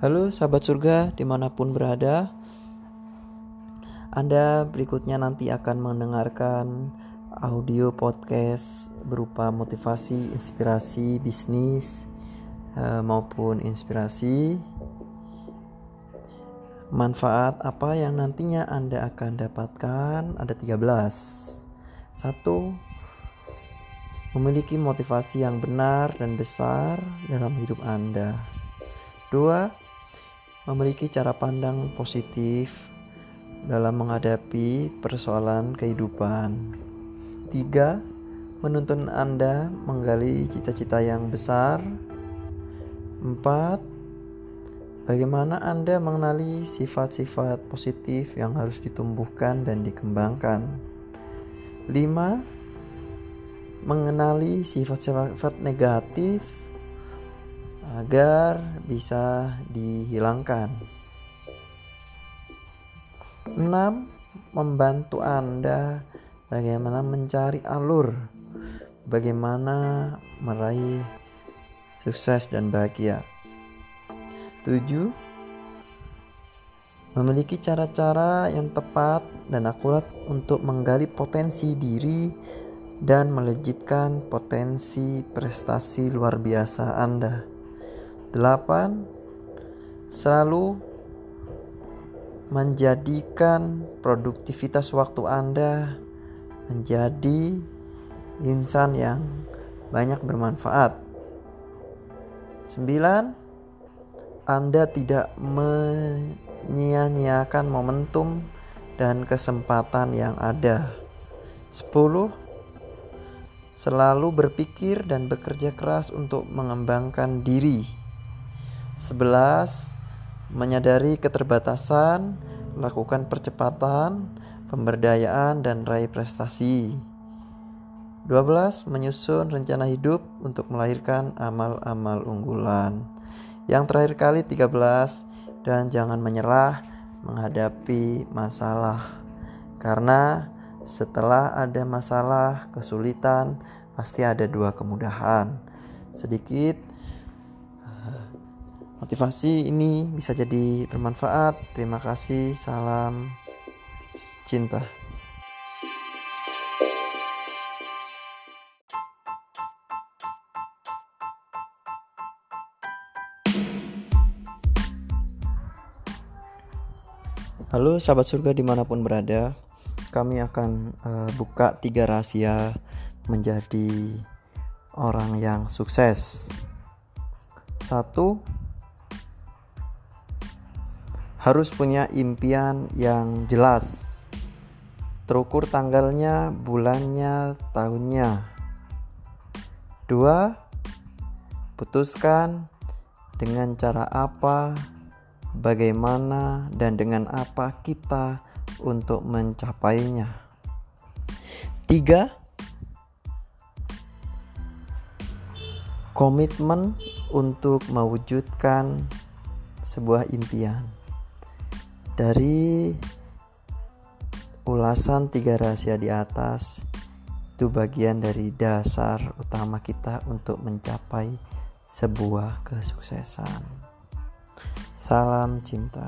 Halo sahabat surga di mana pun berada. Anda berikutnya nanti akan mendengarkan audio podcast berupa motivasi, inspirasi, bisnis eh, maupun inspirasi. Manfaat apa yang nantinya Anda akan dapatkan? Ada 13 Satu Memiliki motivasi yang benar dan besar dalam hidup Anda. Dua memiliki cara pandang positif dalam menghadapi persoalan kehidupan. Tiga, menuntun Anda menggali cita-cita yang besar. Empat, bagaimana Anda mengenali sifat-sifat positif yang harus ditumbuhkan dan dikembangkan. Lima, mengenali sifat-sifat negatif agar bisa dihilangkan. 6. Membantu Anda bagaimana mencari alur, bagaimana meraih sukses dan bahagia. 7. Memiliki cara-cara yang tepat dan akurat untuk menggali potensi diri dan melejitkan potensi prestasi luar biasa Anda. 8. Selalu menjadikan produktivitas waktu Anda menjadi insan yang banyak bermanfaat. 9. Anda tidak menyia-nyiakan momentum dan kesempatan yang ada. 10. Selalu berpikir dan bekerja keras untuk mengembangkan diri 11. Menyadari keterbatasan, melakukan percepatan, pemberdayaan, dan raih prestasi. 12. Menyusun rencana hidup untuk melahirkan amal-amal unggulan. Yang terakhir kali 13. Dan jangan menyerah menghadapi masalah. Karena setelah ada masalah, kesulitan, pasti ada dua kemudahan. Sedikit Motivasi ini bisa jadi bermanfaat. Terima kasih. Salam cinta. Halo sahabat surga di mana pun berada Kami akan uh, buka tiga rahasia menjadi orang yang sukses Satu harus punya impian yang jelas. Terukur tanggalnya, bulannya, tahunnya. Dua, putuskan dengan cara apa, bagaimana, dan dengan apa kita untuk mencapainya. Tiga, komitmen untuk mewujudkan sebuah impian. Dari ulasan tiga rahasia di atas, itu bagian dari dasar utama kita untuk mencapai sebuah kesuksesan. Salam cinta.